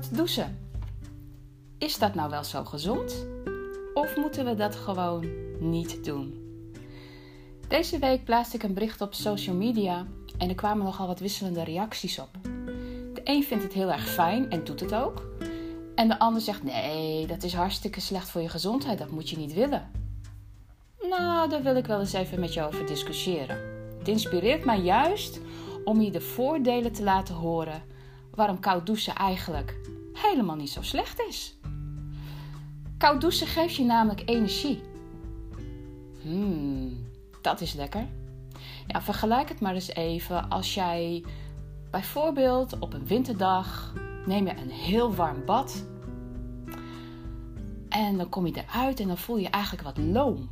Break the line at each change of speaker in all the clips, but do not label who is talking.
Koud douchen. Is dat nou wel zo gezond? Of moeten we dat gewoon niet doen? Deze week plaatste ik een bericht op social media en er kwamen nogal wat wisselende reacties op. De een vindt het heel erg fijn en doet het ook. En de ander zegt: nee, dat is hartstikke slecht voor je gezondheid, dat moet je niet willen. Nou, daar wil ik wel eens even met je over discussiëren. Het inspireert mij juist om je de voordelen te laten horen waarom koud douchen eigenlijk helemaal niet zo slecht is. Koud douchen geeft je namelijk energie. Hmm, dat is lekker. Ja, vergelijk het maar eens even als jij bijvoorbeeld op een winterdag neem je een heel warm bad en dan kom je eruit en dan voel je eigenlijk wat loom.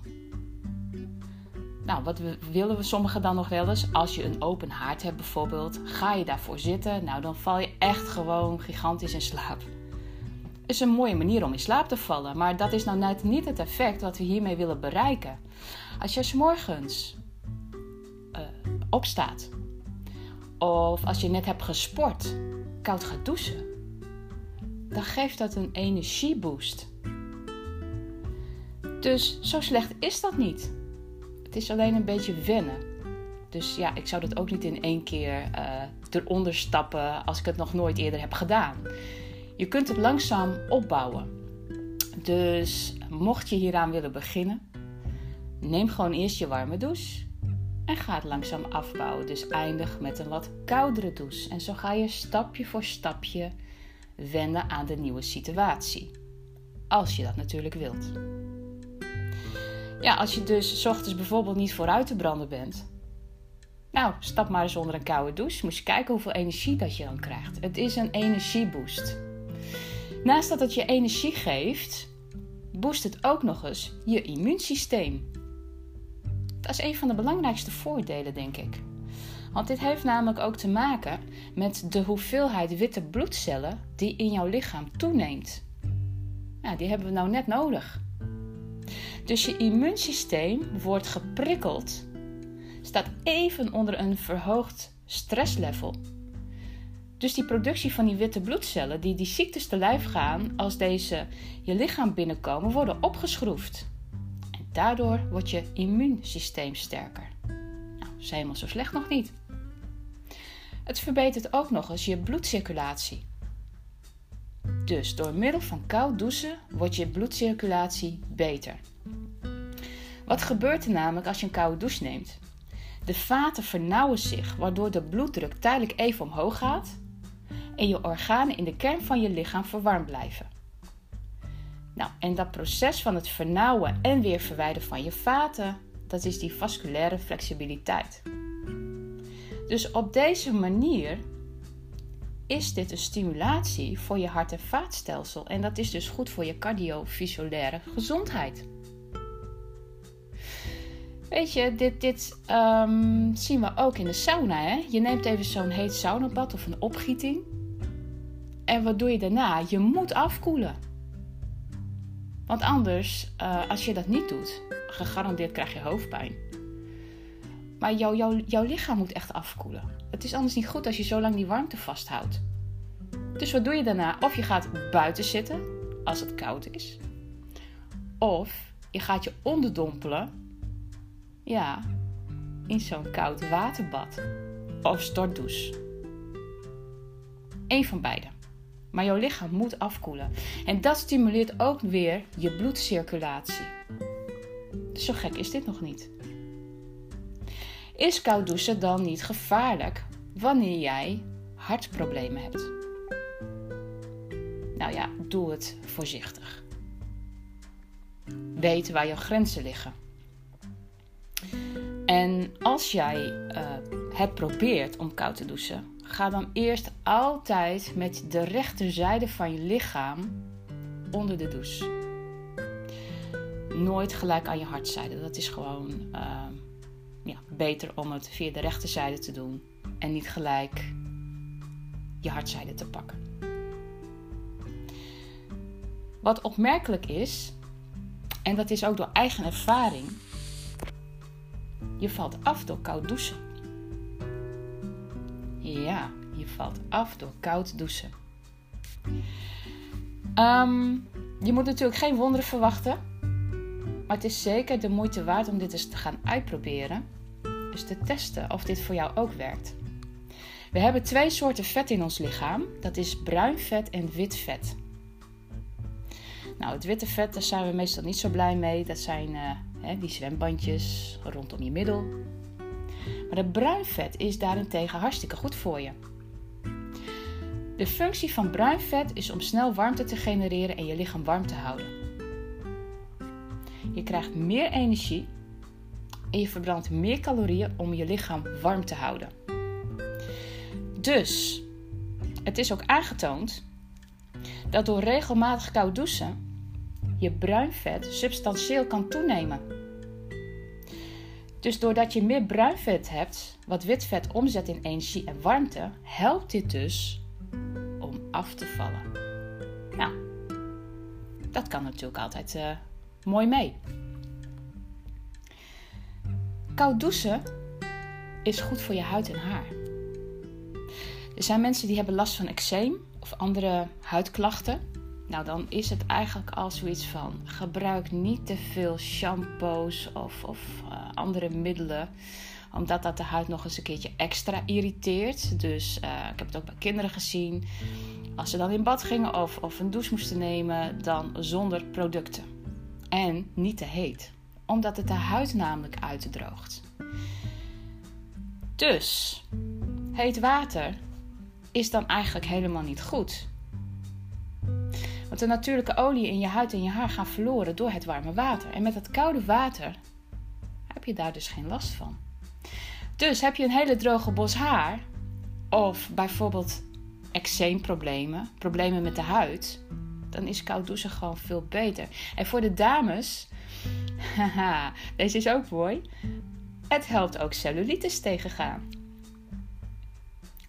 Nou, wat willen we sommigen dan nog wel eens? Als je een open haard hebt bijvoorbeeld, ga je daarvoor zitten. Nou, dan val je echt gewoon gigantisch in slaap. Is een mooie manier om in slaap te vallen, maar dat is nou net niet het effect wat we hiermee willen bereiken. Als je s morgens uh, opstaat, of als je net hebt gesport, koud gaat douchen, dan geeft dat een energieboost. Dus zo slecht is dat niet. Het is alleen een beetje wennen. Dus ja, ik zou dat ook niet in één keer uh, eronder stappen als ik het nog nooit eerder heb gedaan. Je kunt het langzaam opbouwen. Dus mocht je hieraan willen beginnen, neem gewoon eerst je warme douche en ga het langzaam afbouwen. Dus eindig met een wat koudere douche. En zo ga je stapje voor stapje wennen aan de nieuwe situatie. Als je dat natuurlijk wilt. Ja, als je dus s ochtends bijvoorbeeld niet vooruit te branden bent. Nou, stap maar eens onder een koude douche. Moet je kijken hoeveel energie dat je dan krijgt. Het is een energieboost. Naast dat het je energie geeft, boost het ook nog eens je immuunsysteem. Dat is een van de belangrijkste voordelen, denk ik. Want dit heeft namelijk ook te maken met de hoeveelheid witte bloedcellen die in jouw lichaam toeneemt. Nou, die hebben we nou net nodig. Dus je immuunsysteem wordt geprikkeld, staat even onder een verhoogd stresslevel. Dus die productie van die witte bloedcellen, die die ziektes te lijf gaan als deze je lichaam binnenkomen, worden opgeschroefd. En daardoor wordt je immuunsysteem sterker. Nou, is helemaal zo slecht nog niet. Het verbetert ook nog eens je bloedcirculatie. Dus door middel van koud douchen wordt je bloedcirculatie beter. Wat gebeurt er namelijk als je een koude douche neemt? De vaten vernauwen zich, waardoor de bloeddruk tijdelijk even omhoog gaat en je organen in de kern van je lichaam verwarmd blijven. Nou, en dat proces van het vernauwen en weer verwijderen van je vaten, dat is die vasculaire flexibiliteit. Dus op deze manier is dit een stimulatie voor je hart- en vaatstelsel en dat is dus goed voor je cardiovasculaire gezondheid. Weet je, dit, dit um, zien we ook in de sauna. Hè? Je neemt even zo'n heet saunabad of een opgieting. En wat doe je daarna? Je moet afkoelen. Want anders, uh, als je dat niet doet, gegarandeerd krijg je hoofdpijn. Maar jouw jou, jouw lichaam moet echt afkoelen. Het is anders niet goed als je zo lang die warmte vasthoudt. Dus wat doe je daarna? Of je gaat buiten zitten als het koud is. Of je gaat je onderdompelen ja, in zo'n koud waterbad of stortdouche. Eén van beide. Maar jouw lichaam moet afkoelen. En dat stimuleert ook weer je bloedcirculatie. Zo gek is dit nog niet. Is koud douchen dan niet gevaarlijk wanneer jij hartproblemen hebt? Nou ja, doe het voorzichtig. Weet waar jouw grenzen liggen. En als jij uh, het probeert om koud te douchen, ga dan eerst altijd met de rechterzijde van je lichaam onder de douche. Nooit gelijk aan je hartzijde. Dat is gewoon uh, ja, beter om het via de rechterzijde te doen en niet gelijk je hartzijde te pakken. Wat opmerkelijk is, en dat is ook door eigen ervaring, je valt af door koud douchen. Ja, je valt af door koud douchen. Ehm, je moet natuurlijk geen wonderen verwachten. Maar het is zeker de moeite waard om dit eens te gaan uitproberen. Dus te testen of dit voor jou ook werkt. We hebben twee soorten vet in ons lichaam. Dat is bruin vet en wit vet. Nou, het witte vet, daar zijn we meestal niet zo blij mee. Dat zijn uh, hè, die zwembandjes rondom je middel. Maar het bruin vet is daarentegen hartstikke goed voor je. De functie van bruin vet is om snel warmte te genereren en je lichaam warm te houden. Je krijgt meer energie en je verbrandt meer calorieën om je lichaam warm te houden. Dus, het is ook aangetoond dat door regelmatig koud douchen je bruin vet substantieel kan toenemen. Dus doordat je meer bruin vet hebt, wat wit vet omzet in energie en warmte, helpt dit dus om af te vallen. Nou, dat kan natuurlijk altijd uh, mooi mee. Koud douchen is goed voor je huid en haar. Er zijn mensen die hebben last van eczeem of andere huidklachten. Nou, dan is het eigenlijk al zoiets van: gebruik niet te veel shampoos of, of uh, andere middelen, omdat dat de huid nog eens een keertje extra irriteert. Dus uh, ik heb het ook bij kinderen gezien. Als ze dan in bad gingen of, of een douche moesten nemen, dan zonder producten. En niet te heet, omdat het de huid namelijk uitdroogt. Dus, heet water is dan eigenlijk helemaal niet goed. Want de natuurlijke olie in je huid en je haar gaan verloren door het warme water. En met het koude water heb je daar dus geen last van. Dus heb je een hele droge bos haar, of bijvoorbeeld eczeemproblemen, problemen met de huid, dan is koud douchen gewoon veel beter. En voor de dames, haha, deze is ook mooi. Het helpt ook cellulitis tegengaan.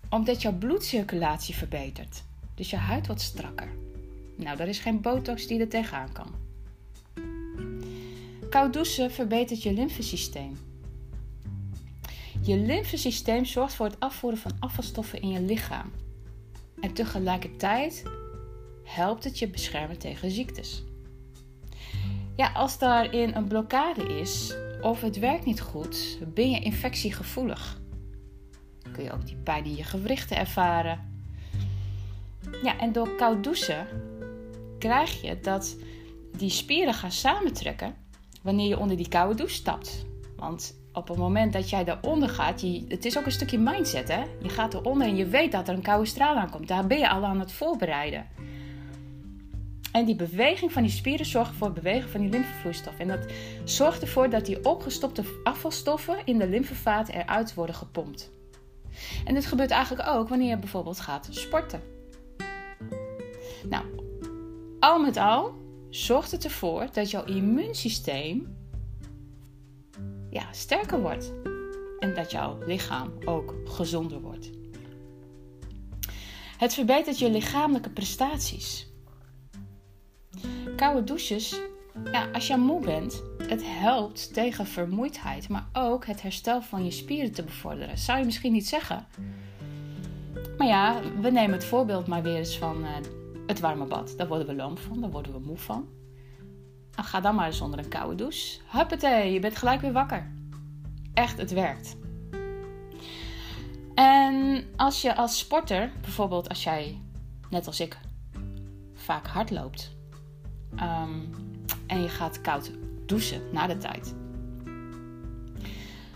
Omdat jouw bloedcirculatie verbetert. Dus je huid wordt strakker. Nou, daar is geen botox die er tegenaan kan. Koud douchen verbetert je lymfesysteem. Je lymfesysteem zorgt voor het afvoeren van afvalstoffen in je lichaam. En tegelijkertijd helpt het je beschermen tegen ziektes. Ja, als daarin een blokkade is of het werkt niet goed, ben je infectiegevoelig. Kun je ook die pijn in je gewrichten ervaren. Ja, en door koud douchen krijg je dat die spieren gaan samentrekken wanneer je onder die koude douche stapt. Want op het moment dat jij daaronder gaat, je, het is ook een stukje mindset hè. Je gaat eronder en je weet dat er een koude straal aankomt. Daar ben je al aan het voorbereiden. En die beweging van die spieren zorgt voor het bewegen van die lymfevloeistof. En dat zorgt ervoor dat die opgestopte afvalstoffen in de lymfevaten eruit worden gepompt. En dit gebeurt eigenlijk ook wanneer je bijvoorbeeld gaat sporten. Nou, al met al zorgt het ervoor dat jouw immuunsysteem ja, sterker wordt. En dat jouw lichaam ook gezonder wordt. Het verbetert je lichamelijke prestaties. Koude douches, ja, als je moe bent, het helpt tegen vermoeidheid, maar ook het herstel van je spieren te bevorderen. Zou je misschien niet zeggen? Maar ja, we nemen het voorbeeld maar weer eens van uh, het warme bad. Daar worden we lam van, daar worden we moe van. Nou, ga dan maar eens onder een koude douche. Huppatee, je bent gelijk weer wakker. Echt, het werkt. En als je als sporter, bijvoorbeeld als jij, net als ik, vaak hard loopt um, en je gaat koud douchen na de tijd.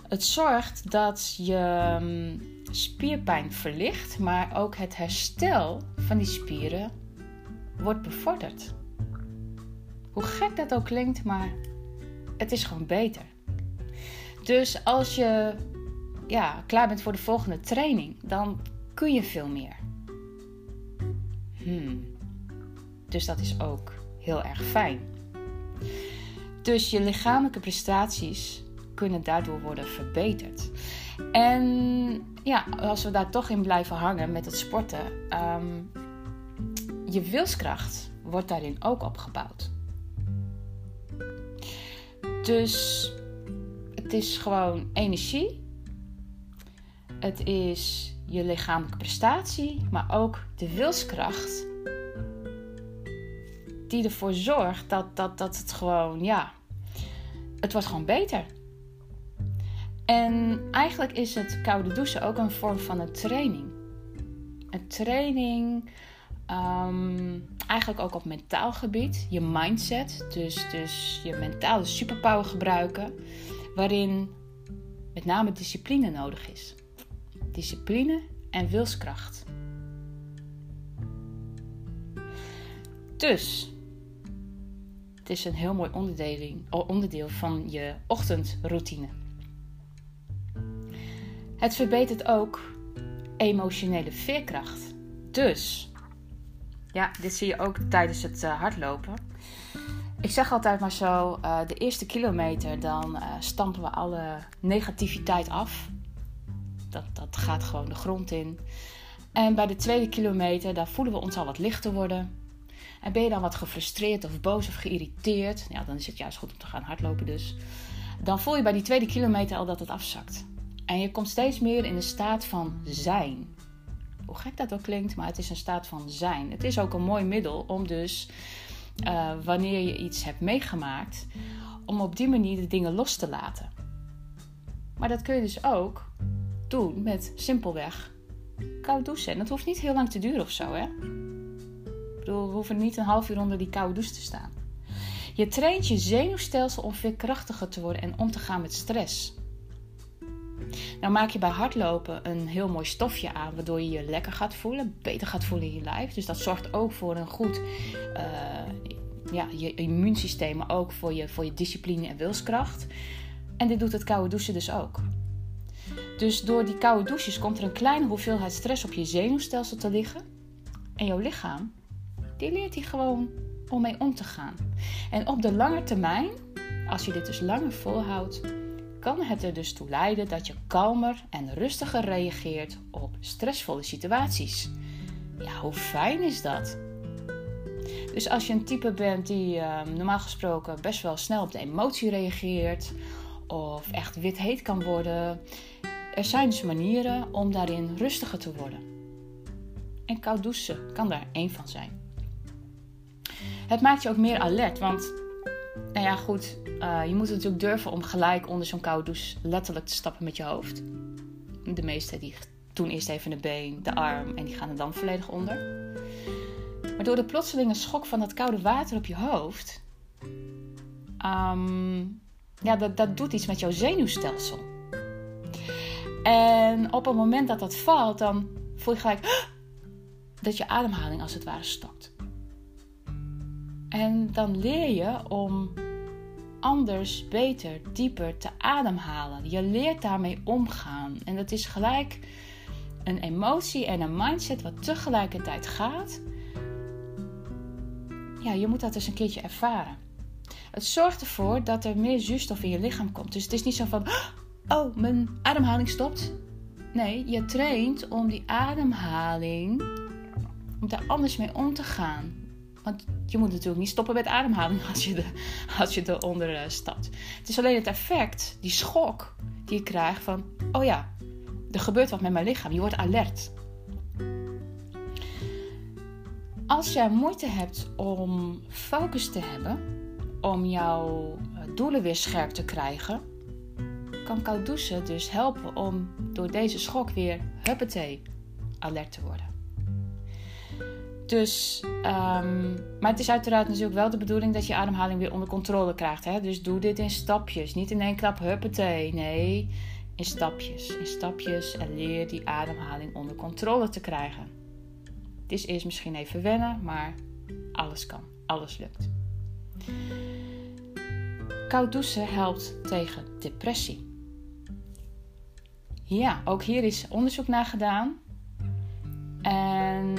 Het zorgt dat je um, spierpijn verlicht, maar ook het herstel van die spieren wordt bevorderd. Hoe gek dat ook klinkt, maar het is gewoon beter. Dus als je ja, klaar bent voor de volgende training, dan kun je veel meer. Hmm. Dus dat is ook heel erg fijn. Dus je lichamelijke prestaties kunnen daardoor worden verbeterd. En ja, als we daar toch in blijven hangen met het sporten, um, je wilskracht wordt daarin ook opgebouwd. Dus het is gewoon energie. Het is je lichamelijke prestatie, maar ook de wilskracht die ervoor zorgt dat, dat, dat het gewoon, ja, het wordt gewoon beter. En eigenlijk is het koude douchen ook een vorm van een training. Een training, ehm, eigenlijk ook op mentaal gebied, je mindset, dus, dus je mentale superpower gebruiken, waarin met name discipline nodig is. Discipline en wilskracht. Dus, het is een heel mooi onderdeel van je ochtendroutine. Het verbetert ook emotionele veerkracht. Dus, ja, dit zie je ook tijdens het uh, hardlopen. Ik zeg altijd maar zo, uh, de eerste kilometer dan uh, stampen we alle negativiteit af. Dat, dat gaat gewoon de grond in. En bij de tweede kilometer, daar voelen we ons al wat lichter worden. En ben je dan wat gefrustreerd of boos of geïrriteerd, ja, dan is het juist goed om te gaan hardlopen dus. Dan voel je bij die tweede kilometer al dat het afzakt. En je komt steeds meer in de staat van zijn. Hoe gek dat ook klinkt, maar het is een staat van zijn. Het is ook een mooi middel om dus, uh, wanneer je iets hebt meegemaakt, om op die manier de dingen los te laten. Maar dat kun je dus ook doen met simpelweg koud douchen. En dat hoeft niet heel lang te duren of zo, hè? Ik bedoel, we hoeven niet een half uur onder die koude douche te staan. Je traint je zenuwstelsel om veerkrachtiger te worden en om te gaan met stress. Nou maak je bij hardlopen een heel mooi stofje aan, waardoor je je lekker gaat voelen, beter gaat voelen in je lijf. Dus dat zorgt ook voor een goed uh, ja, je immuunsysteem, maar ook voor je, voor je discipline en wilskracht. En dit doet het koude douchen dus ook. Dus door die koude douches komt er een kleine hoeveelheid stress op je zenuwstelsel te liggen. En jouw lichaam, die leert die gewoon om mee om te gaan. En op de lange termijn, als je dit dus langer volhoudt, kan het er dus toe leiden dat je kalmer en rustiger reageert op stressvolle situaties. Ja, hoe fijn is dat? Dus als je een type bent die uh, normaal gesproken best wel snel op de emotie reageert of echt wit heet kan worden, er zijn dus manieren om daarin rustiger te worden. En koud douchen kan daar één van zijn. Het maakt je ook meer alert, want nou ja, goed, uh, je moet natuurlijk durven om gelijk onder zo'n koude douche letterlijk te stappen met je hoofd. De meesten die doen eerst even de been, de arm en die gaan er dan volledig onder. Maar door de plotselinge schok van dat koude water op je hoofd, um, ja, dat, dat doet iets met jouw zenuwstelsel. En op het moment dat dat valt, dan voel je gelijk dat je ademhaling als het ware stokt. En dan leer je om anders, beter, dieper te ademhalen. Je leert daarmee omgaan. En dat is gelijk een emotie en een mindset wat tegelijkertijd gaat. Ja, je moet dat dus een keertje ervaren. Het zorgt ervoor dat er meer zuurstof in je lichaam komt. Dus het is niet zo van, oh, mijn ademhaling stopt. Nee, je traint om die ademhaling, om daar anders mee om te gaan. Want je moet natuurlijk niet stoppen met ademhaling als je, de, als je eronder uh, stapt. Het is alleen het effect, die schok die je krijgt van... Oh ja, er gebeurt wat met mijn lichaam. Je wordt alert. Als jij moeite hebt om focus te hebben, om jouw eh, doelen weer scherp te krijgen, kan koud douchen dus helpen om door deze schok weer huppatee alert te worden. Dus, um, maar het is uiteraard natuurlijk wel de bedoeling dat je ademhaling weer onder controle krijgt. Hè? Dus doe dit in stapjes. Niet in één klap huppatee. Nee, in stapjes. In stapjes en leer die ademhaling onder controle te krijgen. Het is eerst misschien even wennen, maar alles kan. Alles lukt. Koud douchen helpt tegen depressie. Ja, ook hier is onderzoek naar gedaan. En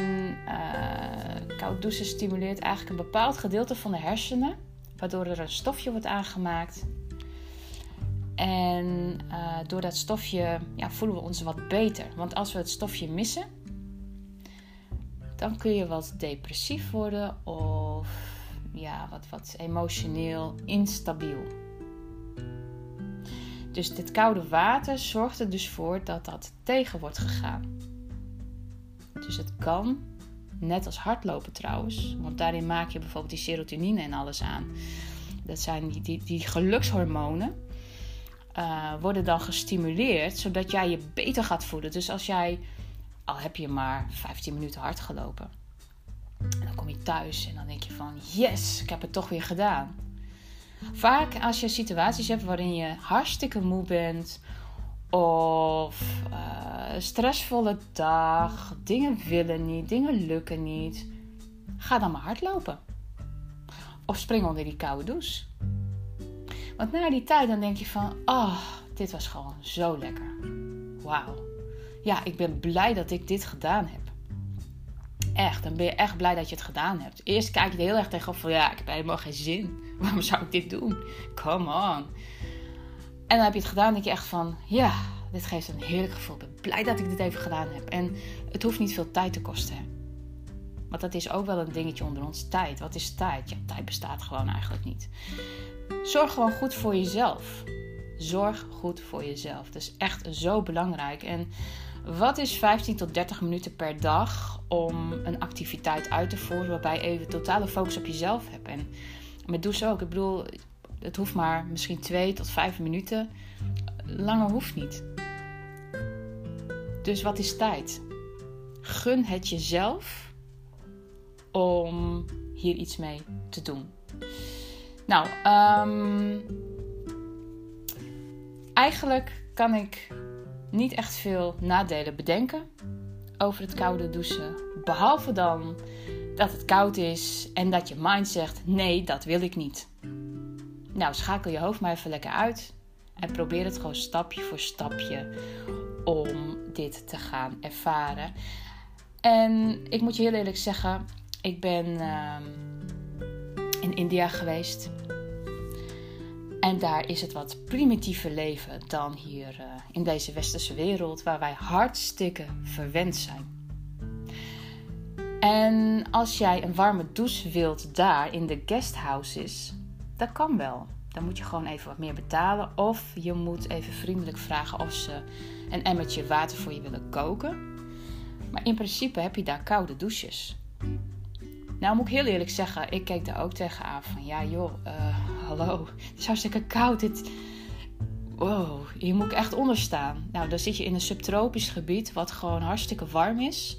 koud douchen stimuleert eigenlijk een bepaald gedeelte van de hersenen, waardoor er een stofje wordt aangemaakt. En uh, door dat stofje ja, voelen we ons wat beter. Want als we het stofje missen, dan kun je wat depressief worden of ja, wat, wat emotioneel instabiel. Dus dit koude water zorgt er dus voor dat dat tegen wordt gegaan. Dus het kan Net als hardlopen trouwens. Want daarin maak je bijvoorbeeld die serotonine en alles aan. Dat zijn die, die, die gelukshormonen. Uh, worden dan gestimuleerd zodat jij je beter gaat voelen. Dus als jij, al heb je maar 15 minuten hard gelopen, en dan kom je thuis en dan denk je van yes, ik heb het toch weer gedaan. Vaak als je situaties hebt waarin je hartstikke moe bent of uh, stressvolle dag, dingen willen niet, dingen lukken niet, ga dan maar hardlopen. Of spring onder die koude douche. Want na die tijd dan denk je van, oh, dit was gewoon zo lekker. Wauw. Ja, ik ben blij dat ik dit gedaan heb. Echt, dan ben je echt blij dat je het gedaan hebt. Eerst kijk je heel erg tegenop van, ja, ik heb helemaal geen zin. Waarom zou ik dit doen? Come on. En dan heb je het gedaan en denk je echt van, ja, dit geeft een heerlijk gevoel. Ik ben blij dat ik dit even gedaan heb. En het hoeft niet veel tijd te kosten. Want dat is ook wel een dingetje onder ons. Tijd. Wat is tijd? Ja, tijd bestaat gewoon eigenlijk niet. Zorg gewoon goed voor jezelf. Zorg goed voor jezelf. Dat is echt zo belangrijk. En wat is 15 tot 30 minuten per dag om een activiteit uit te voeren waarbij je even totale focus op jezelf hebt? En met douchen ook. Ik bedoel, het hoeft maar misschien 2 tot 5 minuten. Langer hoeft niet. Dus wat is tijd? Gun het jezelf om hier iets mee te doen. Nou, um, eigenlijk kan ik niet echt veel nadelen bedenken over het koude douchen. Behalve dan dat het koud is en dat je mind zegt: nee, dat wil ik niet. Nou, schakel je hoofd maar even lekker uit en probeer het gewoon stapje voor stapje om dit te gaan ervaren. En ik moet je heel eerlijk zeggen, ik ben uh, in India geweest. En daar is het wat primitiever leven dan hier uh, in deze westerse wereld, waar wij hartstikke verwend zijn. En als jij een warme douche wilt daar in de guesthouses, dat kan wel. Dan moet je gewoon even wat meer betalen. Of je moet even vriendelijk vragen of ze een emmertje water voor je willen koken. Maar in principe heb je daar koude douches. Nou moet ik heel eerlijk zeggen, ik keek daar ook tegenaan van ja joh, uh, hallo, het is hartstikke koud. Wow, hier moet ik echt onder staan. Nou, dan zit je in een subtropisch gebied wat gewoon hartstikke warm is.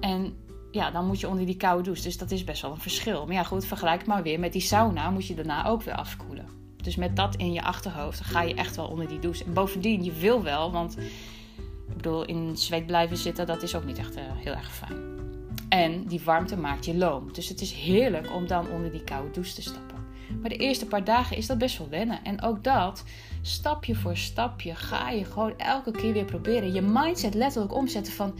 En ja, dan moet je onder die koude douche. Dus dat is best wel een verschil. Maar ja, goed, vergelijk maar weer met die sauna. Moet je daarna ook weer afkoelen. Dus met dat in je achterhoofd ga je echt wel onder die douche. En bovendien, je wil wel, want ik bedoel, in zweet blijven zitten, dat is ook niet echt uh, heel erg fijn. En die warmte maakt je loom. Dus het is heerlijk om dan onder die koude douche te stappen. Maar de eerste paar dagen is dat best wel wennen. En ook dat, stapje voor stapje, ga je gewoon elke keer weer proberen. Je mindset letterlijk omzetten van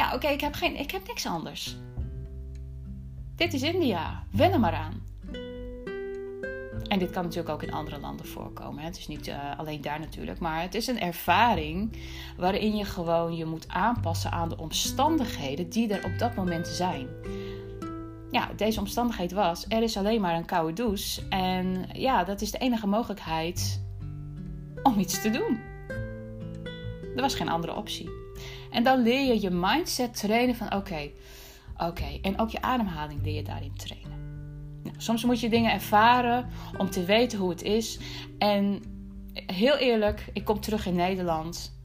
ja, oké, ik heb geen, ik heb niks anders. Dit is India. Wen er maar aan. En dit kan natuurlijk ook in andere landen voorkomen. Het is niet uh, alleen daar natuurlijk. Maar het is een ervaring waarin je gewoon je moet aanpassen aan de omstandigheden die er op dat moment zijn. Ja, deze omstandigheid was: er is alleen maar een koude douche. En ja, dat is de enige mogelijkheid om iets te doen. Er was geen andere optie. En dan leer je je mindset trainen van oké, oké. En ook je ademhaling leer je daarin trainen. Nou, soms moet je dingen ervaren om te weten hoe het is. En heel eerlijk, ik kom terug in Nederland.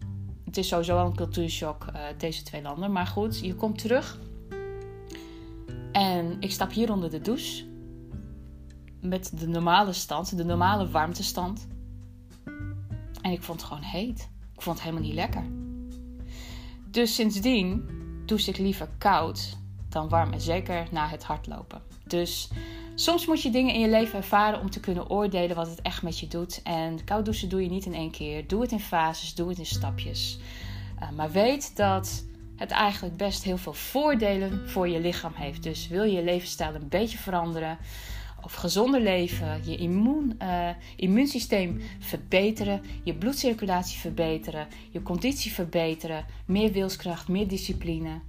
Het is sowieso wel een cultuurshock, uh, deze twee landen. Maar goed, je komt terug. En ik stap hier onder de douche. Met de normale stand, de normale warmtestand. En ik vond het gewoon heet. Ik vond het helemaal niet lekker. Dus sindsdien douche ik liever koud dan warm. En zeker na het hardlopen. Dus soms moet je dingen in je leven ervaren om te kunnen oordelen wat het echt met je doet. En koud douchen doe je niet in één keer. Doe het in fases, doe het in stapjes. Uh, maar weet dat het eigenlijk best heel veel voordelen voor je lichaam heeft. Dus wil je je levensstijl een beetje veranderen of gezonder leven, je immuun, uh, immuunsysteem verbeteren, je bloedcirculatie verbeteren, je conditie verbeteren, meer wilskracht, meer discipline.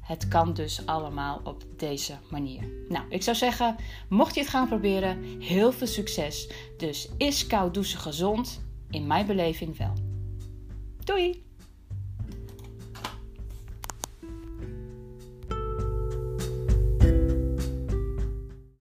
Het kan dus allemaal op deze manier. Nou, ik zou zeggen, mocht je het gaan proberen, heel veel succes. Dus is koud douchen gezond? In mijn beleving wel. Doei!